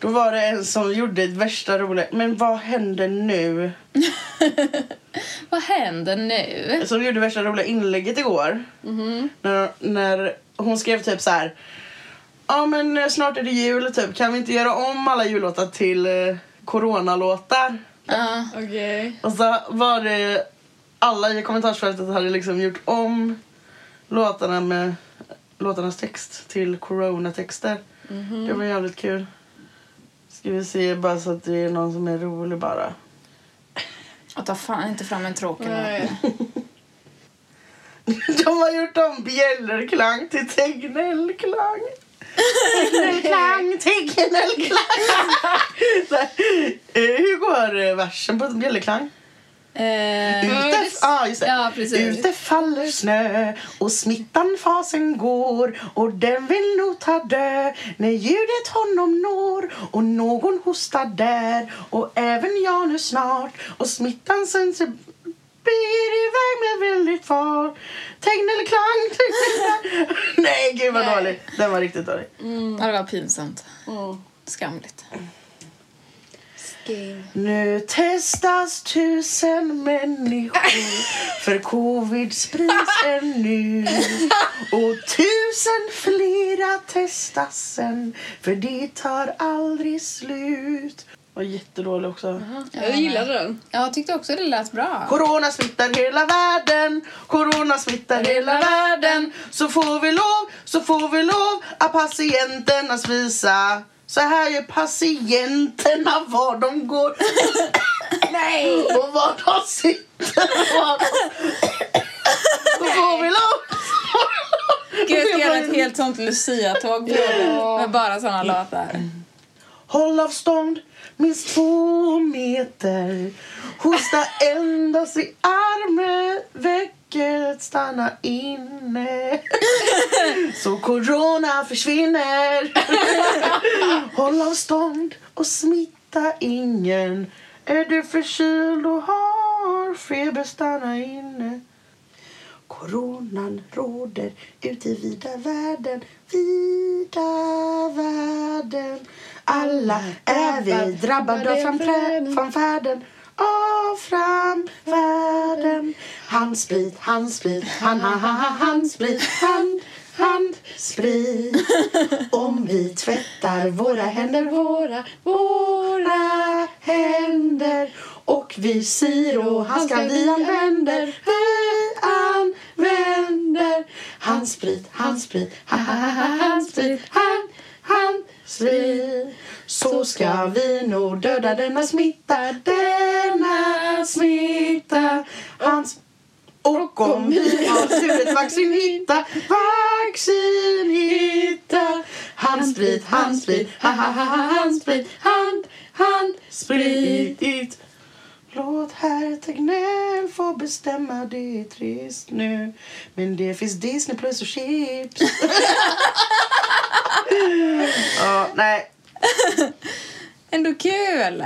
Då var det en som gjorde ett värsta roliga... Men vad händer nu? Vad händer nu? Som gjorde värsta roliga inlägget igår. När, när hon skrev typ så här... Ja men snart är det jul typ. Kan vi inte göra om alla jullåtar till eh, coronalåtar? Ja. Okej. Och så var det... Alla i kommentarsfältet hade liksom gjort om låtarna med låtarnas text till coronatexter. Det var jävligt kul. Ska vi se bara så att det är någon som är rolig bara. Och ta fan inte fram en tråkig Nej. De har gjort om bjällerklang till tegnellklang. Tegnellklang, tegnellklang. Eh, Hur går eh, versen på bjällerklang? Eh, Ute, ah, just det. Ja, precis. Ute faller snö och smittan fasen går och den vill nog ta dö när ljudet honom når och någon hostar där och även jag nu snart och smittan sen så blir iväg med väldigt fart. Tegnellklang, tegnellklang. Nej, gud vad Nej. dålig. Den var riktigt dålig. ja, det var pinsamt. Mm. Skamligt. Nu testas tusen människor för covid sprids ännu och tusen flera testas sen för det tar aldrig slut. Var jättedålig också. Jag gillade den. Ja, jag tyckte också det lät bra. Corona smittar hela världen, corona smittar hela världen. Så får vi lov, så får vi lov att patienternas visa. Så här gör patienterna var de går. Nej! Och var de sitter. var de- får vi. Gud, jag ska göra ett helt sånt Lucia-tåg med bara såna låtar. Håll avstånd minst två meter. Hosta endast i armen. Väcket stanna inne. Så corona försvinner. Håll avstånd och smitta ingen. Är du förkyld och har feber, stanna inne. Coronan råder ute i vida världen, vida världen. Alla är vi drabbade av framträ- framfärden, av framfärden. Handsprit, handsprit, hand, hand, hand, handsprit, hand, handsprit. Om vi tvättar våra händer, våra, våra händer och visir och handskar vi använder, vi använder handsprit, handsprit, ha, ha, ha, ha, handsprit, han handsprit. Så ska vi nog döda denna smitta, denna smitta. hans och om vi har tur ett vaccin hitta, vaccin hitta. Handsprit, handsprit, ha, ha, ha, ha, handsprit, hand, handsprit. Låt herr Tegnell få bestämma, det är trist nu Men det finns Disney plus och chips Ja, nej Ändå kul!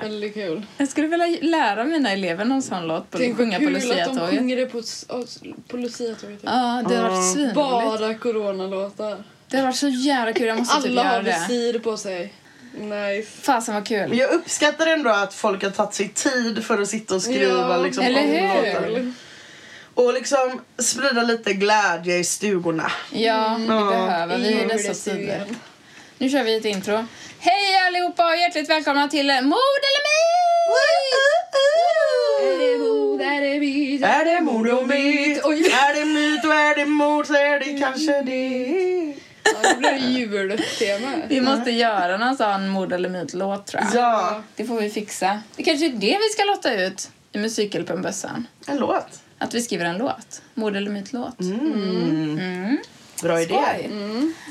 Väldigt kul. Jag skulle vilja lära mina elever någon sån låt på, Tänk sjunga på kul att de sjunger det på, på Lucia-tåget. Ja, det har varit svinroligt. Bara coronalåtar. Det har varit så jävla kul. Jag måste typ Alla har göra det. visir på sig. Nice. Fasen vad kul. Men jag uppskattar ändå att folk har tagit sig tid för att sitta och skriva Ja, liksom, eller om hur? låtar. Och liksom sprida lite glädje i stugorna Ja, vi Ja. behöver vi i dessa det tider. Nu kör vi ett intro. Hej allihopa och hjärtligt välkomna till Mord eller Är det mod, är det myt? Är det mord och myt? Oj. Är det myt och är det mord så är det kanske det. Ja, det blir jultema. Vi måste göra någon sån mord eller myt-låt tror jag. Ja, Det får vi fixa. Det kanske är det vi ska låta ut i Musikhjälpen-bössan. en låt. Att vi skriver en låt. Mord eller myt-låt. Bra idé. Skoj.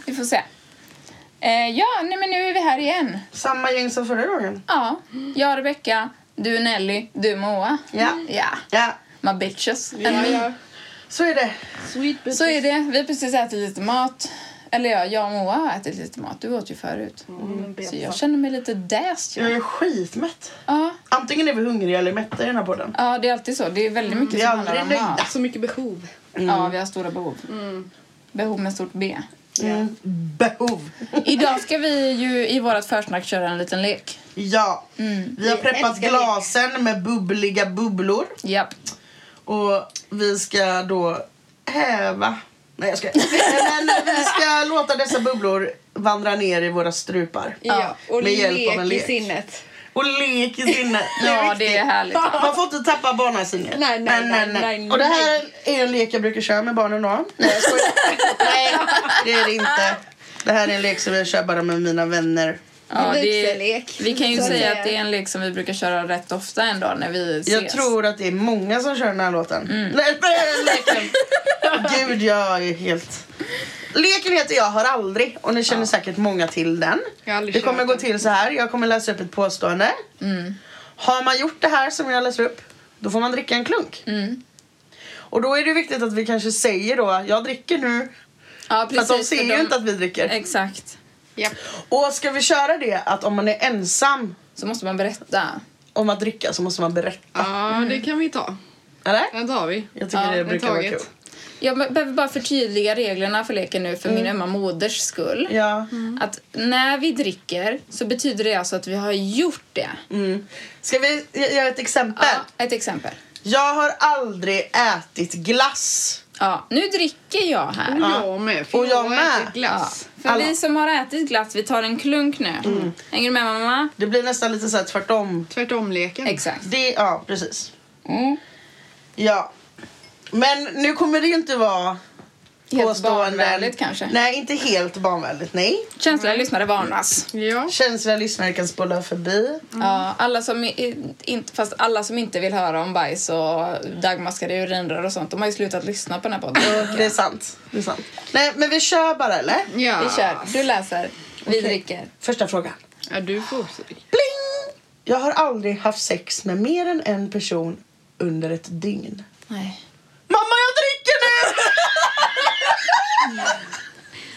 Vi får se. Eh, ja, nej, men nu är vi här igen. Samma gäng som förra gången. Ja, jag och Rebecca, du Nelly, du Moa. Ja. Ja, Ja, my bitches. Ja. så är det. Sweet bitches. Så är det. Vi har precis ätit lite mat. Eller ja, jag och Moa har ätit lite mat. Du åt ju förut. Mm, Så jag känner mig lite däst. Jag Ja. är skitmätt. Ja, Antingen är vi hungriga eller mätta i den här podden. ja, det är alltid så. Det är väldigt mycket Vi är som handlar om nöjda. mat. Så mycket behov. Ja, vi har stora behov. Behov med stort B. Mm. Behov. Idag ska vi ju i vårt försnack köra en liten lek. Ja, vi har preppat glasen med bubbliga bubblor. Japp. Och vi ska då häva... Nej, jag ska. Men vi ska låta dessa bubblor vandra ner i våra strupar. Ja, och med hjälp lek av en i lek. sinnet. Och lek i sinnet. Ja, det är härligt. Man får inte tappa barnasinnet. Nej, nej, nej, nej, Och det här är en lek jag brukar köra med barnen då. Nej, jag skojar. nej, det är det inte. Det här är en lek som jag kör bara med mina vänner. Ja, det, vi kan ju säga att det är en lek som vi brukar köra rätt ofta ändå när vi ses. Jag tror att det är många som kör den här låten. Mm. Leken. Gud, jag är helt... Leken heter Jag har aldrig och ni känner säkert många till den. Det kommer gå till så här. Jag kommer läsa upp ett påstående. Mm. Har man gjort det här som jag läser upp, då får man dricka en klunk. Mm. Och då är det viktigt att vi kanske säger då, jag dricker nu. Ja, För att de precis. ser för ju de- inte att vi dricker. Exakt. Japp. Och ska vi köra det att om man är ensam Så måste man berätta. om att dricka så måste man berätta. Ja, det kan vi ta. Eller? Den tar vi. Jag tycker Ja, det det brukar vara kul. Jag be- behöver bara förtydliga reglerna för leken nu för min ömma moders skull. Ja. Att när vi dricker så betyder det alltså att vi har gjort det. Mm. Ska vi göra ett exempel? Ja, ett exempel. Jag har aldrig ätit glass. Ja, nu dricker jag Och här. jag med. För Och jag med. glass. För Alla. vi som har ätit glass, vi tar en klunk nu. Hänger du med mamma? Det blir nästan lite så här tvärtom. Tvärtom-leken. Exakt. Det, ja, precis. Mm. Ja. Men nu kommer det ju inte vara Helt påståenden. barnvänligt kanske. Nej, inte helt barnvänligt. Nej. Känsliga lyssnare varnas. Ja. Känsliga lyssnare kan spola förbi. Ja, alla som inte, fast alla som inte vill höra om bajs och dagmaskade urinrör och sånt, de har ju slutat lyssna på den här podden. Det är sant. Det är sant. Nej, men vi kör bara, eller? ja. Vi kör. Du läser. Vi Okej. dricker. Första frågan. Ja, du får också. Bling! Jag har aldrig haft sex med mer än en person under ett dygn. Nej. Mamma, jag dricker nu!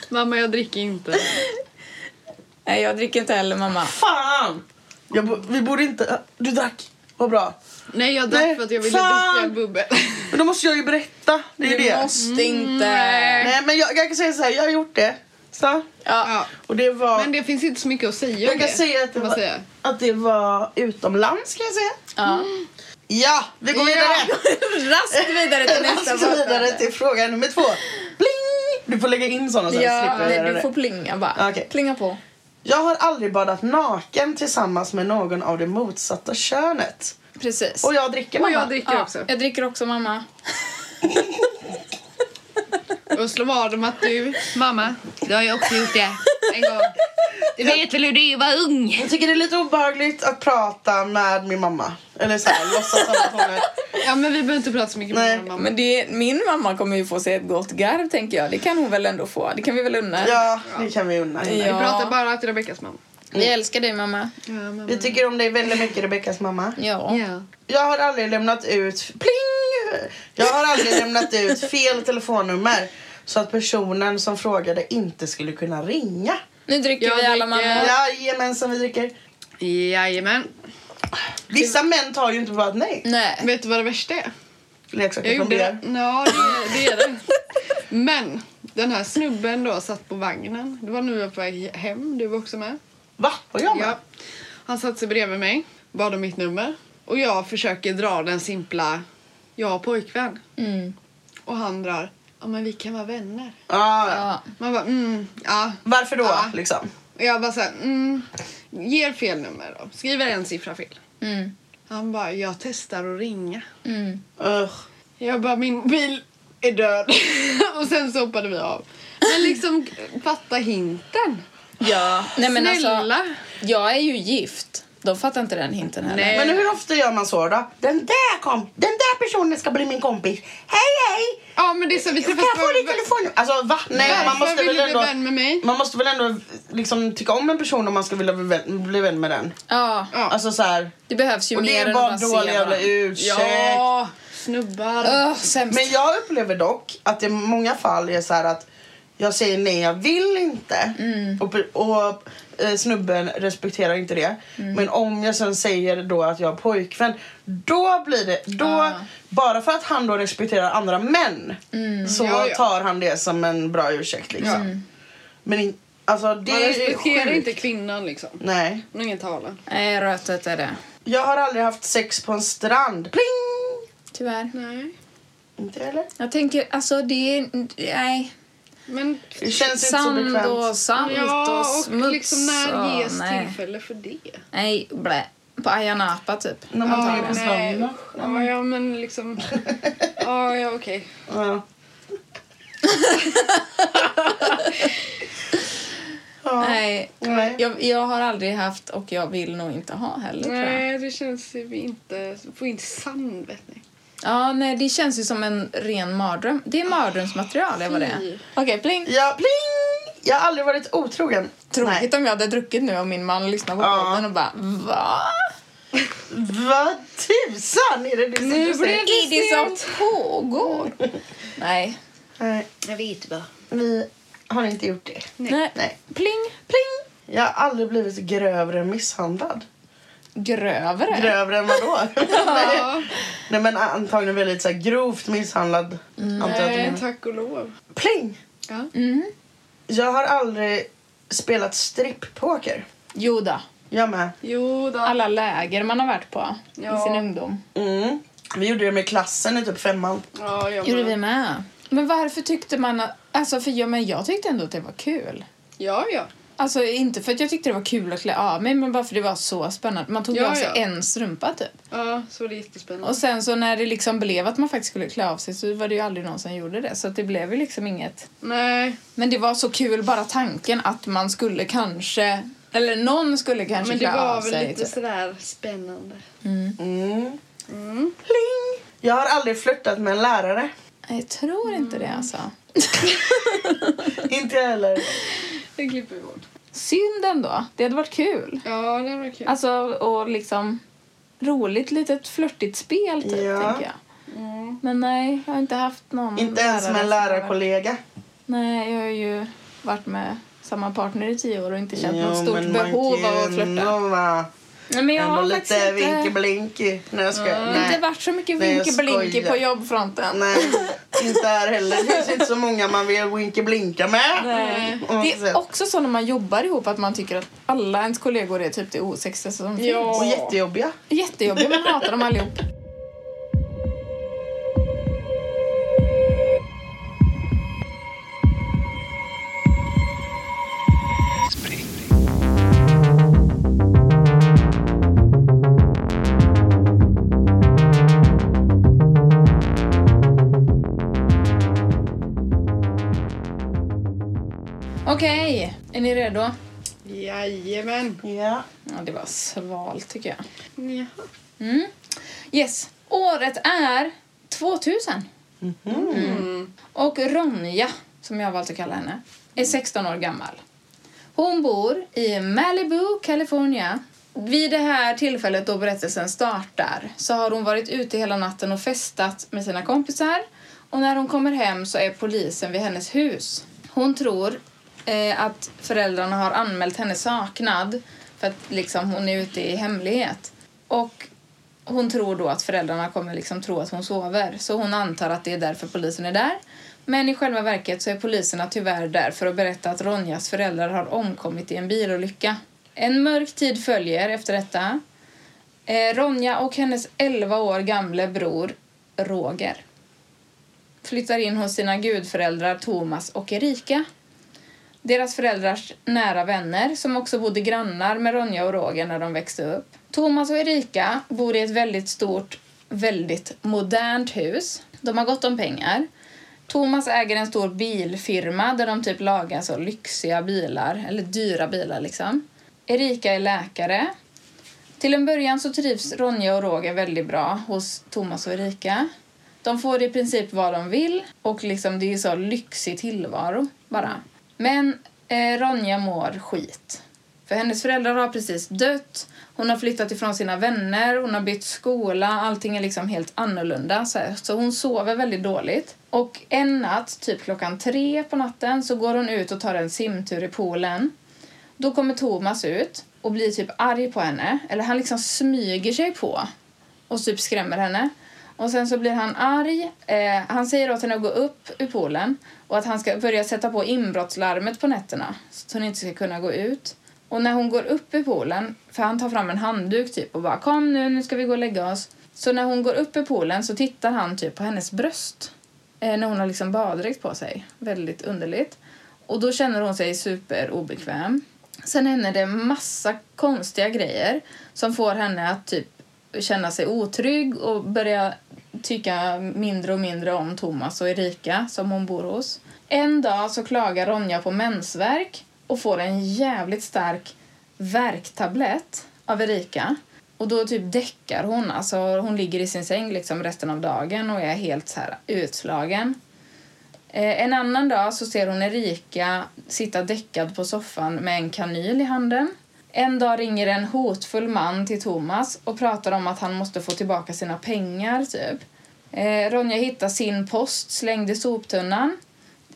Mamma, jag dricker inte. Nej, jag dricker inte heller mamma. Fan! Jag, bo- vi borde inte... Du drack. Vad bra. Nej, jag drack Nej, för att jag ville fan. dricka bubbel. Men då måste jag ju berätta. Det är ju Du det. måste inte. Nej, men jag, jag kan säga så här. Jag har gjort det. Så. Ja. Ja. Och det var... Men det finns inte så mycket att säga om jag kan det. säga att det, var, säger att det var utomlands, kan jag säga. ja. Ja, vi går vidare. Raskt vidare till nästa Jag ska vidare till fråga nummer två. Du får lägga in såna så jag Ja, slipper nej, du det. får plinga bara. Okej. Plinga på. Jag har aldrig badat naken tillsammans med någon av det motsatta könet. Precis. Och jag dricker Och mamma. jag dricker ja, också. Jag dricker också mamma. Och slå vad om att du, mamma, det har jag också gjort det en gång. Du vet väl hur det är att vara ung? Jag tycker det är lite obehagligt att prata med min mamma. Eller så här, låtsas som att hon är... Ja, men vi behöver inte prata så mycket Nej. med mamma. Men det, min mamma kommer ju få sig ett gott garv tänker jag. Det kan hon väl ändå få. Det kan vi väl unna. Ja, det kan vi unna henne. Vi Ja. pratar bara till Rebeckas mamma. Vi älskar dig mamma. Ja, mamma. Vi tycker om dig väldigt mycket, Rebeckas mamma. Ja. Ja. Jag har aldrig lämnat ut... Pling! Jag har aldrig lämnat ut fel telefonnummer så att personen som frågade inte skulle kunna ringa. Nu dricker Jag vi alla dricker. mammor. Jajamensan, vi dricker. Jajamän. Vissa män tar ju inte bara nej. Nej. Vet du vad det värsta är? Leksaker Jag från BR. det. Ja, det, är- det är det. Men den här snubben då satt på vagnen. Det var nu jag var på väg hem. Du var också med. Va? Var jag med? Ja. Han satte sig bredvid mig, bad om mitt nummer. Och jag försöker dra den simpla, jag har pojkvän. Mm. Och han drar, ja men vi kan vara vänner. Ah, ja. Man bara, mm, ja. Varför då? Ja. Liksom? Och jag bara så här, mm, ger fel nummer då. Skriver en siffra fel. Mm. Han bara, jag testar att ringa. Mm. Ugh. Jag bara, min mobil är död. och sen så hoppade vi av. Men liksom, fatta hinten. Ja, nej men Snälla. alltså. Jag är ju gift. De fattar inte den hinten heller. Nej. Men hur ofta gör man så då? Den där, kom, den där personen ska bli min kompis. Hej hej! Ja, men det är så vi Kan träffas jag få din telefon? Alltså va? Nej, Varför man måste vill väl du bli ändå... vän med mig? Man måste väl ändå liksom tycka om en person om man ska vilja bli vän, bli vän med den. Ja. Alltså så här. det behövs ju Och det mer är än bara att bara dålig se jävla ursäkt. Ja, snubbar. Öh, sämst. Men jag upplever dock att det i många fall är så här att jag säger nej, jag vill inte. Mm. Och, och snubben respekterar inte det. Mm. Men om jag sen säger då att jag har pojkvän, då blir det... Då, Ah. Bara för att han då respekterar andra män Mm. så Ja, ja. tar han det som en bra ursäkt. Liksom. Men in, alltså, det Man respekterar inte kvinnan liksom. Nej. Ingen talan. Nej, rötet är det. Jag har aldrig haft sex på en strand. Pling! Tyvärr. Nej. Inte heller. Jag tänker, alltså det är... Nej. Men Det känns inte så Sand bekvämt. och salt ja, och smuts. och liksom när och- ges nej. tillfälle för det? Nej, blä. På Ayia Napa typ. När man tar det på nej. stranden. Ja, ja, men liksom... Ja, ja, okej. Ja. ja. Nej, Nej. jag, jag har aldrig haft och jag vill nog inte ha heller. Nej, det känns ju inte... Få inte sand, vet ni. Ja, nej, det känns ju som en ren mardröm. Det är mardrömsmaterial, är vad det är. Fy. Okej, pling. Ja, pling! Jag har aldrig varit otrogen. Tråkigt om jag hade druckit nu och min man lyssnar på Ja. podden och bara va? Vad tusan är det du sitter Nu och blir säger? Är det som pågår? Nej. Nej, Jag vet bara. vi har inte gjort det. nej. Nej. Pling. Pling! Jag har aldrig blivit grövre misshandlad. Grövre. Grövre än vadå? Nej. Ja, Nej men antagligen väldigt så här grovt misshandlad. Du nej, tack och lov. Pling! Ja. Mm. Jag har aldrig spelat stripppoker. Jo då. Jag med. Jo då. Alla läger man har varit på i Ja. sin ungdom. Mm. Vi gjorde det med klassen i typ femman. Ja, jag Gjorde vi med. med. Men varför tyckte man att... Alltså för jag, men jag tyckte ändå att det var kul. Ja, ja. Alltså inte för att jag tyckte det var kul att klä av mig men bara för det var så spännande. Man tog ju Ja, av sig ja. en strumpa typ. Ja, så var det jättespännande. Och sen så när det liksom blev att man faktiskt skulle klä av sig så var det ju aldrig någon som gjorde det. Så att det blev ju liksom inget. Nej, Men det var så kul bara tanken att man skulle kanske, eller någon skulle kanske men det klä var av väl sig. lite typ. sådär spännande. Mm. Mm. Pling! Jag har aldrig flörtat med en lärare. Jag tror inte Mm. det alltså. inte jag heller. Det klipper vi bort. Synd ändå. Det hade varit kul. Ja, det var kul. Alltså och liksom roligt litet flörtigt spel typ Ja. tänker jag. Mm. Men nej, jag har inte haft någon Inte ens med en varit- lärarkollega. Nej, jag har ju varit med samma partner i tio år och inte känt Jo, något stort men man behov kan av att ju men jag ändå har lite inte, vinky-blinky. Nej, jag skojar. inte Nej. varit så mycket skojar. på jobbfronten. Nej, inte här heller. Det finns inte så många man vill winky-blinka med. Nej. Mm, Det är också så när man jobbar ihop att man tycker att alla ens kollegor är typ det osexigaste som Ja. Och jättejobbiga. finns. Jättejobbigt, man hatar dem allihop. Okej, är ni redo? Jajamän. Ja. Ja, det var svalt tycker jag. Jaha. Mm. Yes, året är 2000. Mm. Och Ronja, som jag har valt att kalla henne, är 16 år gammal. Hon bor i Malibu, California. Vid det här tillfället då berättelsen startar så har hon varit ute hela natten och festat med sina kompisar. Och när hon kommer hem så är polisen vid hennes hus. Hon tror eh, att föräldrarna har anmält henne saknad för att liksom, hon är ute i hemlighet. Och hon tror då att föräldrarna kommer liksom tro att hon sover. Så hon antar att det är därför polisen är där. Men i själva verket så är poliserna tyvärr där för att berätta att Ronjas föräldrar har omkommit i en bilolycka. En mörk tid följer efter detta. Eh, Ronja och hennes 11 år gamle bror Roger flyttar in hos sina gudföräldrar Thomas och Erika deras föräldrars nära vänner som också bodde grannar med Ronja och Roger när de växte upp. Thomas och Erika bor i ett väldigt stort, väldigt modernt hus. De har gott om pengar. Thomas äger en stor bilfirma där de typ lagar så lyxiga bilar, eller dyra bilar liksom. Erika är läkare. Till en början så trivs Ronja och Roger väldigt bra hos Thomas och Erika. De får i princip vad de vill och liksom det är så lyxig tillvaro bara. Men eh, Ronja mår skit. För hennes föräldrar har precis dött. Hon har flyttat ifrån sina vänner, hon har bytt skola, allting är liksom helt annorlunda. Så, här. så hon sover väldigt dåligt. Och en natt, typ klockan tre på natten, så går hon ut och tar en simtur i poolen. Då kommer Thomas ut och blir typ arg på henne. Eller han liksom smyger sig på och typ skrämmer henne. Och sen så blir han arg. Eh, han säger åt henne att gå upp ur poolen och att han ska börja sätta på inbrottslarmet på nätterna så att hon inte ska kunna gå ut. Och när hon går upp i poolen, för han tar fram en handduk typ och bara kom nu, nu ska vi gå och lägga oss. Så när hon går upp i poolen så tittar han typ på hennes bröst eh, när hon har liksom baddräkt på sig. Väldigt underligt. Och då känner hon sig superobekväm. Sen händer det massa konstiga grejer som får henne att typ känna sig otrygg och börja tycka mindre och mindre om Thomas och Erika som hon bor hos. En dag så klagar Ronja på mensvärk och får en jävligt stark värktablett av Erika. Och då typ däckar hon. Alltså hon ligger i sin säng liksom resten av dagen och är helt så här utslagen. Eh, en annan dag så ser hon Erika sitta däckad på soffan med en kanyl i handen. En dag ringer en hotfull man till Thomas och pratar om att han måste få tillbaka sina pengar, typ. Eh, Ronja hittar sin post slängd i soptunnan.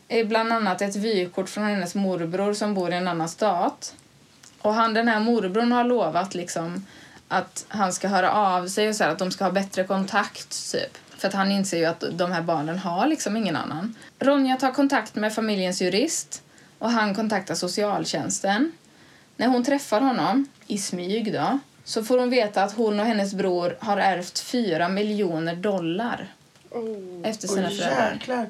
Eh, bland annat ett vykort från hennes morbror som bor i en annan stat. Och han, den här morbrorn har lovat liksom att han ska höra av sig och så här, att de ska ha bättre kontakt, typ. För att han inser ju att de här barnen har liksom ingen annan. Ronja tar kontakt med familjens jurist och han kontaktar socialtjänsten. När hon träffar honom, i smyg då, så får hon veta att hon och hennes bror har ärvt fyra miljoner dollar Oh, efter sina Oj, föräldrar.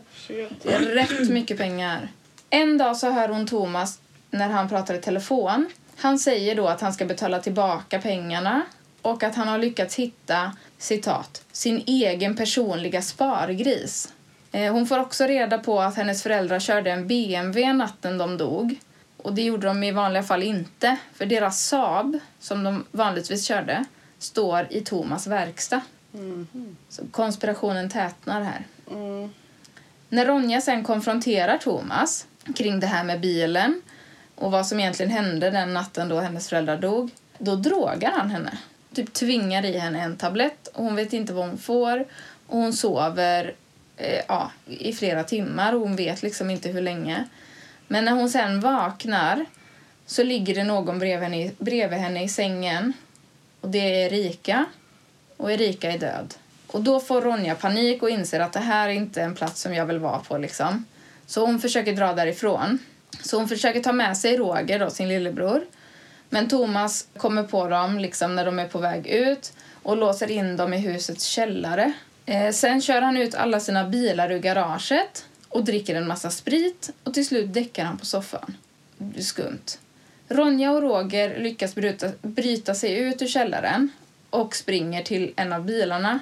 Det är rätt mycket pengar. En dag så hör hon Thomas när han pratar i telefon. Han säger då att han ska betala tillbaka pengarna och att han har lyckats hitta, citat, sin egen personliga spargris. Eh, Hon får också reda på att hennes föräldrar körde en BMW natten de dog. Och det gjorde de i vanliga fall inte, för deras Saab, som de vanligtvis körde, står i Thomas verkstad. Så konspirationen tätnar här. Mm. När Ronja sen konfronterar Thomas kring det här med bilen och vad som egentligen hände den natten då hennes föräldrar dog, då drogar han henne. Typ tvingar i henne en tablett och hon vet inte vad hon får och hon sover eh, ja, i flera timmar och hon vet liksom inte hur länge. Men när hon sen vaknar så ligger det någon bredvid henne, i- bredvid henne i sängen och det är Erika och Erika är död. Och då får Ronja panik och inser att det här är inte en plats som jag vill vara på liksom. Så hon försöker dra därifrån. Så hon försöker ta med sig Roger, då, sin lillebror. Men Thomas kommer på dem liksom när de är på väg ut och låser in dem i husets källare. Eh, sen kör han ut alla sina bilar ur garaget och dricker en massa sprit och till slut däckar han på soffan. Skumt. Ronja och Roger lyckas bryta, bryta sig ut ur källaren och springer till en av bilarna.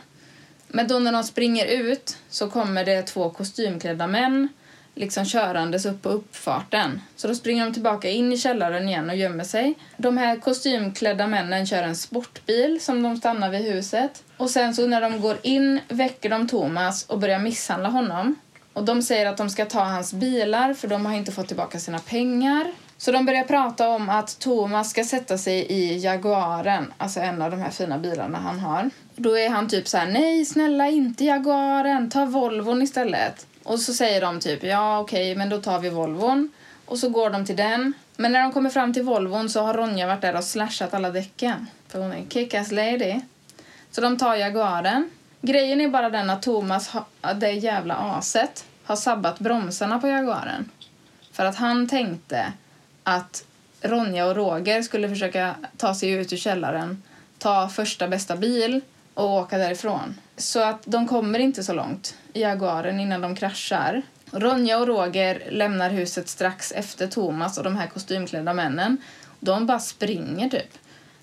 Men då när de springer ut så kommer det två kostymklädda män liksom körandes upp på uppfarten. Så då springer de tillbaka in i källaren igen och gömmer sig. De här kostymklädda männen kör en sportbil som de stannar vid huset. Och sen så när de går in väcker de Thomas och börjar misshandla honom. Och de säger att de ska ta hans bilar för de har inte fått tillbaka sina pengar. Så de börjar prata om att Thomas ska sätta sig i Jaguaren, alltså en av de här fina bilarna han har. Då är han typ så här: nej snälla inte Jaguaren, ta Volvon istället. Och så säger de typ, ja okej men då tar vi Volvon. Och så går de till den. Men när de kommer fram till Volvon så har Ronja varit där och slashat alla däcken. För hon är en kickass lady. Så de tar Jaguaren. Grejen är bara den att Thomas, ha- det jävla aset, har sabbat bromsarna på Jaguaren. För att han tänkte att Ronja och Roger skulle försöka ta sig ut ur källaren, ta första bästa bil och åka därifrån. Så att de kommer inte så långt i Jaguaren innan de kraschar. Ronja och Roger lämnar huset strax efter Thomas och de här kostymklädda männen. De bara springer typ.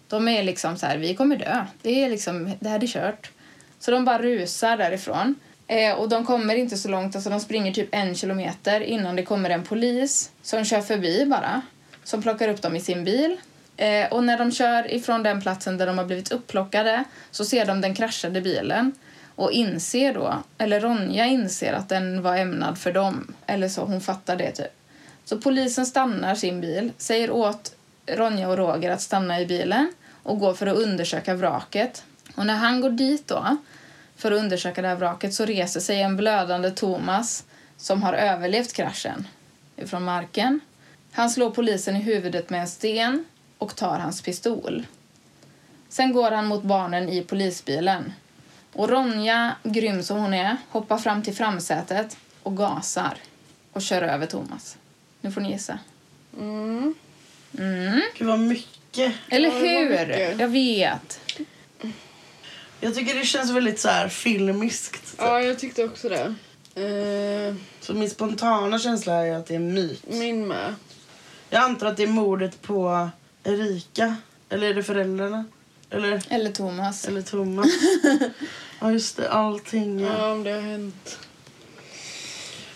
De är liksom så här, vi kommer dö. Det är liksom, det här är kört. Så de bara rusar därifrån. Eh, och de kommer inte så långt, alltså de springer typ en kilometer innan det kommer en polis som kör förbi bara. Som plockar upp dem i sin bil. Eh, och när de kör ifrån den platsen där de har blivit upplockade så ser de den kraschade bilen och inser då, eller Ronja inser att den var ämnad för dem. Eller så, hon fattar det typ. Så polisen stannar sin bil, säger åt Ronja och Roger att stanna i bilen och går för att undersöka vraket. Och när han går dit då, för att undersöka det här vraket, så reser sig en blödande Thomas som har överlevt kraschen ifrån marken. Han slår polisen i huvudet med en sten och tar hans pistol. Sen går han mot barnen i polisbilen. Och Ronja, grym som hon är, hoppar fram till framsätet och gasar och kör över Thomas. Nu får ni gissa. Mm. Mm. Gud vad mycket. Eller hur? mycket. Jag vet. Jag tycker det känns väldigt så här filmiskt. Typ. Ja, jag tyckte också det. Eh, Så min spontana känsla är att det är en myt. min med. Jag antar att det är mordet på Erika. Eller är det föräldrarna? Eller, Eller Thomas. eller Thomas? ja, just det. Allting. Ja. Ja, om det har hänt.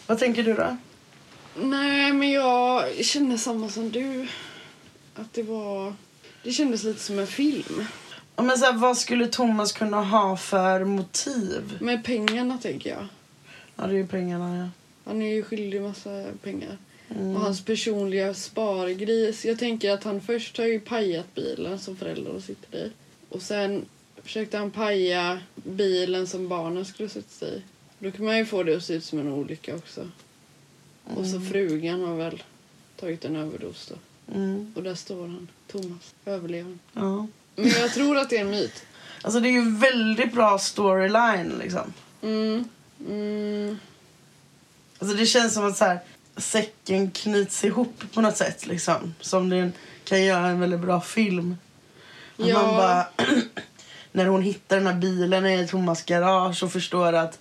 Vad tänker du då? Nej, men jag känner samma som du. Att det var... Det kändes lite som en film. Ja, men så här, vad skulle Thomas kunna ha för motiv? Med pengarna, tänker jag. Ja, det är ju pengarna, ja. Han är ju skyldig massa pengar. Mm. Och hans personliga spargris. Jag tänker att han först har ju pajat bilen som föräldrarna sitter i. Och sen försökte han paja bilen som barnen skulle sätta sig i. Då kan man ju få det att se ut som en olycka också. Och så frugan har väl tagit en överdos då. Mm. Och där står han, Thomas, överlevaren. ja. Men jag tror att det är en myt. Alltså det är ju väldigt bra storyline liksom. Mm. Mm. Alltså det känns som att så här, säcken knyts ihop på något sätt liksom. Som det kan göra en väldigt bra film. Att Ja. Man bara, när hon hittar den här bilen i Thomas garage och förstår att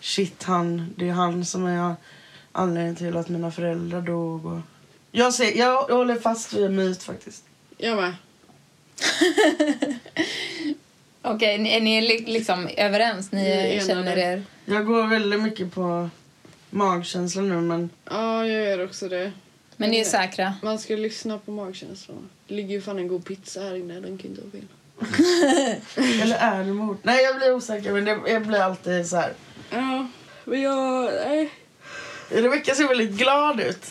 shit, han, det är han som är anledningen till att mina föräldrar dog. Och... Jag, ser, jag håller fast vid en myt faktiskt. Jag med. Okej, ni- är ni li- liksom överens? Ni enade. känner er... Jag går väldigt mycket på magkänslan nu men Ja, jag gör också det. Men ni är säkra? Man ska lyssna på magkänslorna. Det ligger ju fan en god pizza här inne. Den kan inte vara fel. Eller är det mord? Nej jag blir osäker men det, jag blir alltid så här. Ja, men jag... Nej. Rebecka ser väldigt glad ut.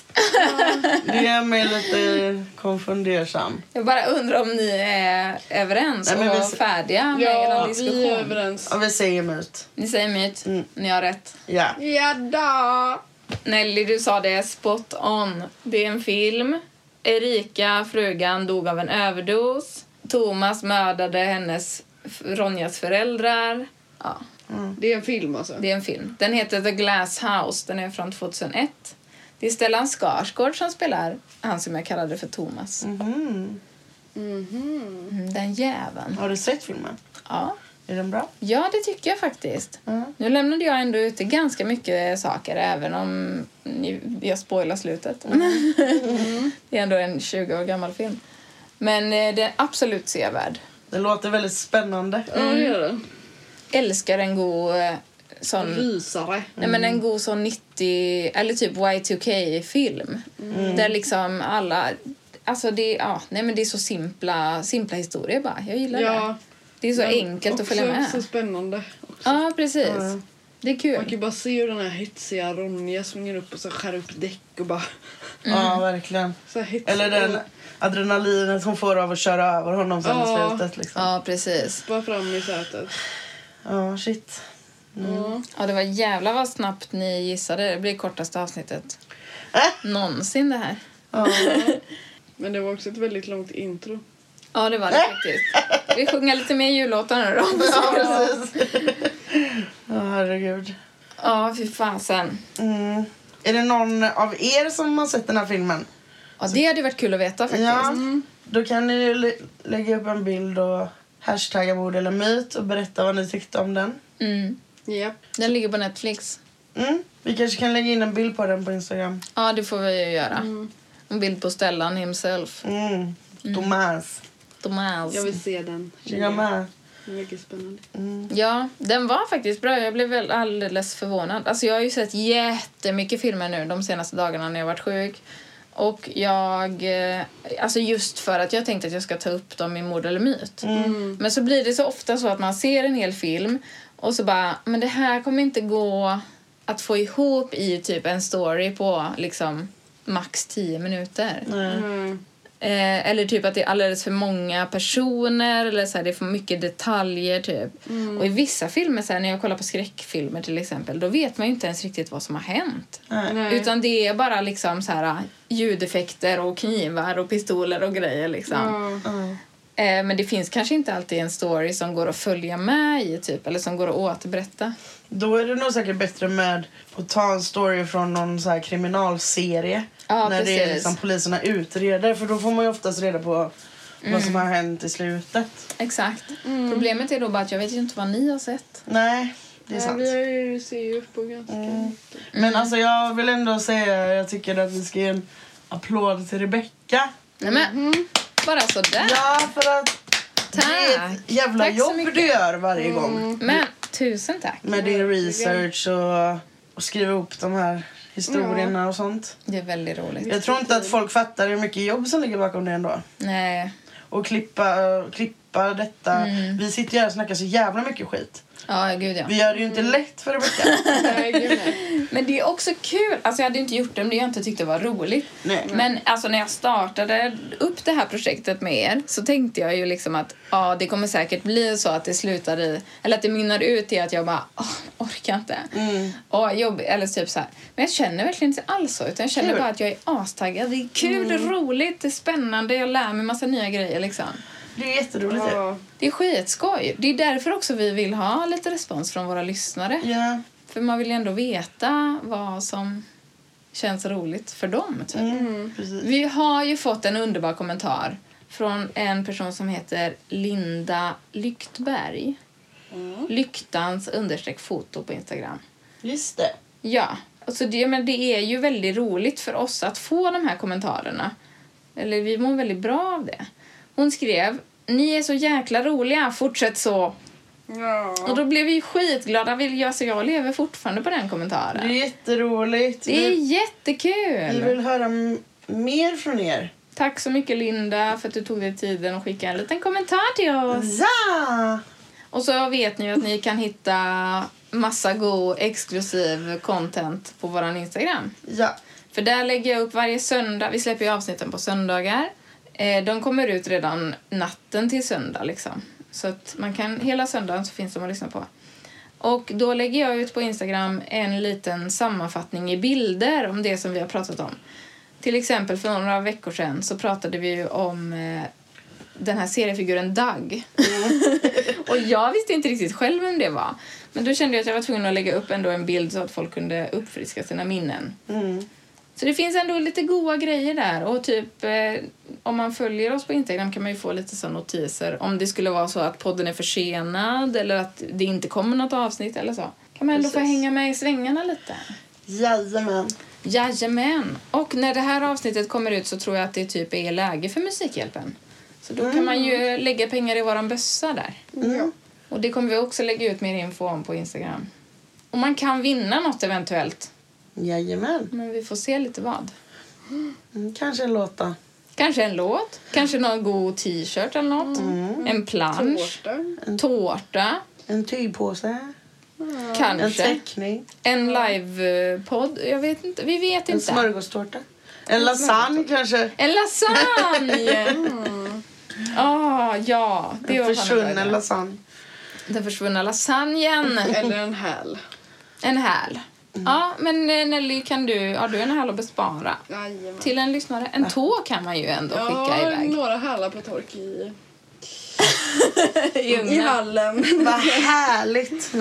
Det gör mig lite konfundersam. Jag bara undrar om ni är överens Nej, men och vi- färdiga med Ja, er vi diskussion. är överens. Ja, vi säger myt. Ni säger myt. Mm. Ni har rätt. Ja. Ja då. Nelly, du sa det spot on. Det är en film. Erika, frugan, dog av en överdos. Thomas mördade hennes, Ronjas föräldrar. Ja, Det är en film alltså. det är en film. Den heter The Glass House. Den är från 2001. Det är Stellan Skarsgård som spelar han som jag kallade för Thomas. Mhm. Mhm. Mm, den jäveln. Har du sett filmen? Ja. Är den bra? ja, det tycker jag faktiskt. Ja. Nu lämnade jag ändå ute ganska mycket saker även om jag spoilar slutet. det är ändå en 20 år gammal film. Men eh, det är absolut sevärd. Det låter väldigt spännande. Ja, det gör den. Älskar en god eh, sån... Rysare. Nej, men en god sån 90 eller typ Y2K-film. Där liksom alla... Alltså det, ja, nej men det är så simpla, simpla historier bara. Jag gillar det. Ja. Det är så men enkelt att följa också med. så spännande. Ja, precis. Ja. Det är Man kan ju kul. bara se hur den här hetsiga Ronja springer upp och så skär upp däck och bara... Ja, verkligen. Eller den adrenalinet hon får av att köra över honom sen i Ja. slutet. Liksom. Ja, precis. Bara fram i sätet. Ja, shit. Ja. Ja, det var jävla vad snabbt ni gissade. Det blir kortaste avsnittet Äh? någonsin det här. Ja. Men det var också ett väldigt långt intro. Ja, det var det faktiskt. Vi sjunger lite mer jullåtar nu då. ja, precis. Ja, herregud. Ja, fy fasen. Mm. Är det någon av er som har sett den här filmen? Ja, det hade varit kul att veta faktiskt. Ja, då kan ni lä- lägga upp en bild och hashtagga mord eller myt och berätta vad ni tyckte om den. Mm. Japp. Den ligger på Netflix. Mm. Vi kanske kan lägga in en bild på den på Instagram. Ja, det får vi ju göra. En bild på Stellan himself. Mm. Thomas. Thomas. Jag vill se den. Jag med. Verkar spännande. Ja, den var faktiskt bra. Jag blev väl alldeles förvånad. Alltså jag har ju sett jättemycket filmer nu de senaste dagarna när jag varit sjuk. Och jag... eh, Alltså just för att jag tänkte att jag ska ta upp dem i Mord eller myt. Men så blir det så ofta så att man ser en hel film och så bara, men det här kommer inte gå att få ihop i typ en story på liksom max 10 minuter. Mm. Eh, eller typ att det är alldeles för många personer eller så här, det är för mycket detaljer typ. Och i vissa filmer, så här, när jag kollar på skräckfilmer till exempel, då vet man ju inte ens riktigt vad som har hänt. Nej. Utan det är bara liksom så här ljudeffekter och knivar och pistoler och grejer liksom. Ja. Eh, men det finns kanske inte alltid en story som går att följa med i typ, eller som går att återberätta. Då är det nog säkert bättre med att ta en story från någon så här kriminalserie. Ja, när det är liksom poliserna utreder. För då får man ju oftast reda på vad Mm. som har hänt i slutet. Exakt. Problemet är då bara att jag vet ju inte vad ni har sett. Nej, det är Ja, sant. vi har ju ser ju upp på ganska mycket. Men alltså jag vill ändå säga, jag tycker att vi ska ge en applåd till Rebecca. Nej men, bara sådär. Ja, för att det är Tack. ett jävla Tack jobb du gör varje gång. Men tusen tack. Med din research och, och skriva upp de här historierna och sånt. Det är väldigt roligt. Jag tror inte att folk fattar hur mycket jobb som ligger bakom det ändå. Nej. Och klippa, klippa detta. Mm. Vi sitter ju här och snackar så jävla mycket skit. Ja, gud ja. Vi gör det ju inte lätt för nej. Men det är också kul. Alltså jag hade inte gjort det om det jag inte tyckte var roligt. Nej. Men alltså när jag startade upp det här projektet med er så tänkte jag ju liksom att ja, det kommer säkert bli så att det slutar i, eller att det mynnar ut i att jag bara, åh, orkar inte. Mm. Och jobb, eller typ så här. Men jag känner verkligen inte alls så, utan jag känner Kul. bara att jag är astaggad. Det är kul, det är roligt, det är spännande, jag lär mig massa nya grejer liksom. Det är jätteroligt. Ja. Det är skitskoj. Det är därför också vi vill ha lite respons från våra lyssnare. ja. För man vill ju ändå veta vad som känns roligt för dem. Typ. Mm. Vi har ju fått en underbar kommentar från en person som heter Linda Lyktberg. Lyktans understreck foto på Instagram. Just det. Ja, alltså det, men det är ju väldigt roligt för oss att få de här kommentarerna. Eller vi mår väldigt bra av det. Hon skrev Ni är så jäkla roliga, fortsätt så. Ja. Och då blev vi skitglada. Vi- Alltså jag lever fortfarande på den kommentaren. Det är jätteroligt. Det är Vi, vi jättekul! vill höra mer från er. Tack så mycket Linda för att du tog dig tiden och skickade en liten kommentar till oss. Ja! Och så vet ni att ni kan hitta massa god exklusiv content på våran Instagram. Ja. För där lägger jag upp varje söndag. Vi släpper ju avsnitten på söndagar. Eh, de kommer ut redan natten till söndag liksom. Så att man kan, hela söndagen så finns de att lyssna på. Och då lägger jag ut på Instagram en liten sammanfattning i bilder om det som vi har pratat om. Till exempel för några veckor sedan så pratade vi om eh, den här seriefiguren Doug. och jag visste inte riktigt själv vem det var. Men då kände jag att jag var tvungen att lägga upp ändå en bild så att folk kunde uppfriska sina minnen. Mm. Så det finns ändå lite goda grejer där. Och typ eh, om man följer oss på Instagram kan man ju få lite så notiser. Om det skulle vara så att podden är försenad eller att det inte kommer något avsnitt eller så. Kan man ändå få Precis. hänga med i svängarna lite. Jajamän. Jajamän. Och när det här avsnittet kommer ut så tror jag att det typ är läge för Musikhjälpen. Så då kan man ju lägga pengar i våran bössa där. Mm. Och det kommer vi också lägga ut mer info om på Instagram. Och man kan vinna något eventuellt. Jajamän. Men vi får se lite vad. Mm, kanske en låt då. Kanske en låt, kanske någon god t-shirt eller något. En plansch, Tårta. tårta, En tygpåse. En kanske. teckning. En livepodd, jag vet inte. Vi vet En inte. smörgåstårta. En lasagne kanske. En lasagne! Ah, ja, det En en försvunnen lasagne. Den försvunna lasagnen. Eller en häl. En häl. Ja, men eh, Nelly, kan du, har du en häl att bespara? Jajamän. Till en lyssnare? En tå kan man ju ändå skicka Ja, iväg. några hälar på tork i, I i hallen. Vad härligt.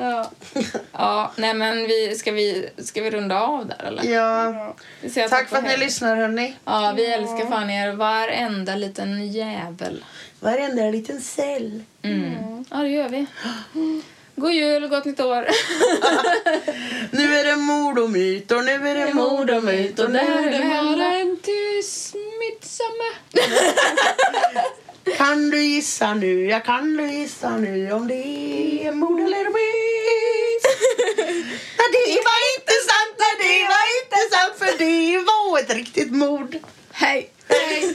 Ja. Ja, nej men vi, ska, vi, ska vi runda av där eller? Ja. Vi säger Tack för att ni lyssnar hörni. Ja, vi älskar fan er varenda liten jävel. Varenda liten cell. Mm. Ja, det gör vi. God jul gott nytt år. Nu är det mord och myter, nu är det mord och myter, nu är det var en tyst midsommar. Kan du gissa nu, ja kan du gissa nu om det är mord eller myt? Nej, det var inte sant, nej, det var inte sant för det var ett riktigt mord. Hej! Hey,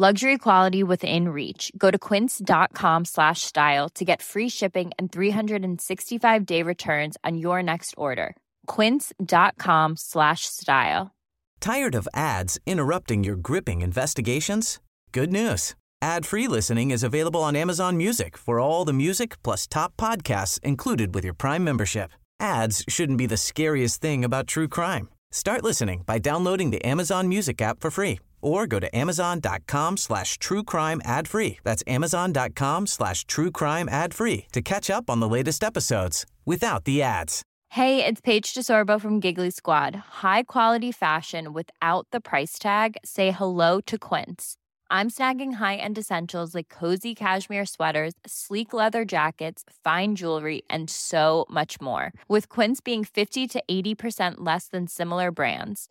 Luxury quality within reach. Go to quince.com slash style to get free shipping and 365 day returns on your next order. Quince.com slash style. Tired of ads interrupting your gripping investigations? Good news. Ad-free listening is available on Amazon Music for all the music plus top podcasts included with your Prime membership. Ads shouldn't be the scariest thing about true crime. Start listening by downloading the Amazon Music app for free or go to amazon.com slash true crime ad free. That's amazon.com slash true crime ad free to catch up on the latest episodes without the ads. Hey, it's Paige DeSorbo from Giggly Squad. High quality fashion without the price tag. Say hello to Quince. I'm snagging high-end essentials like cozy cashmere sweaters, sleek leather jackets, fine jewelry, and so much more. With Quince being 50 to 80% less than similar brands.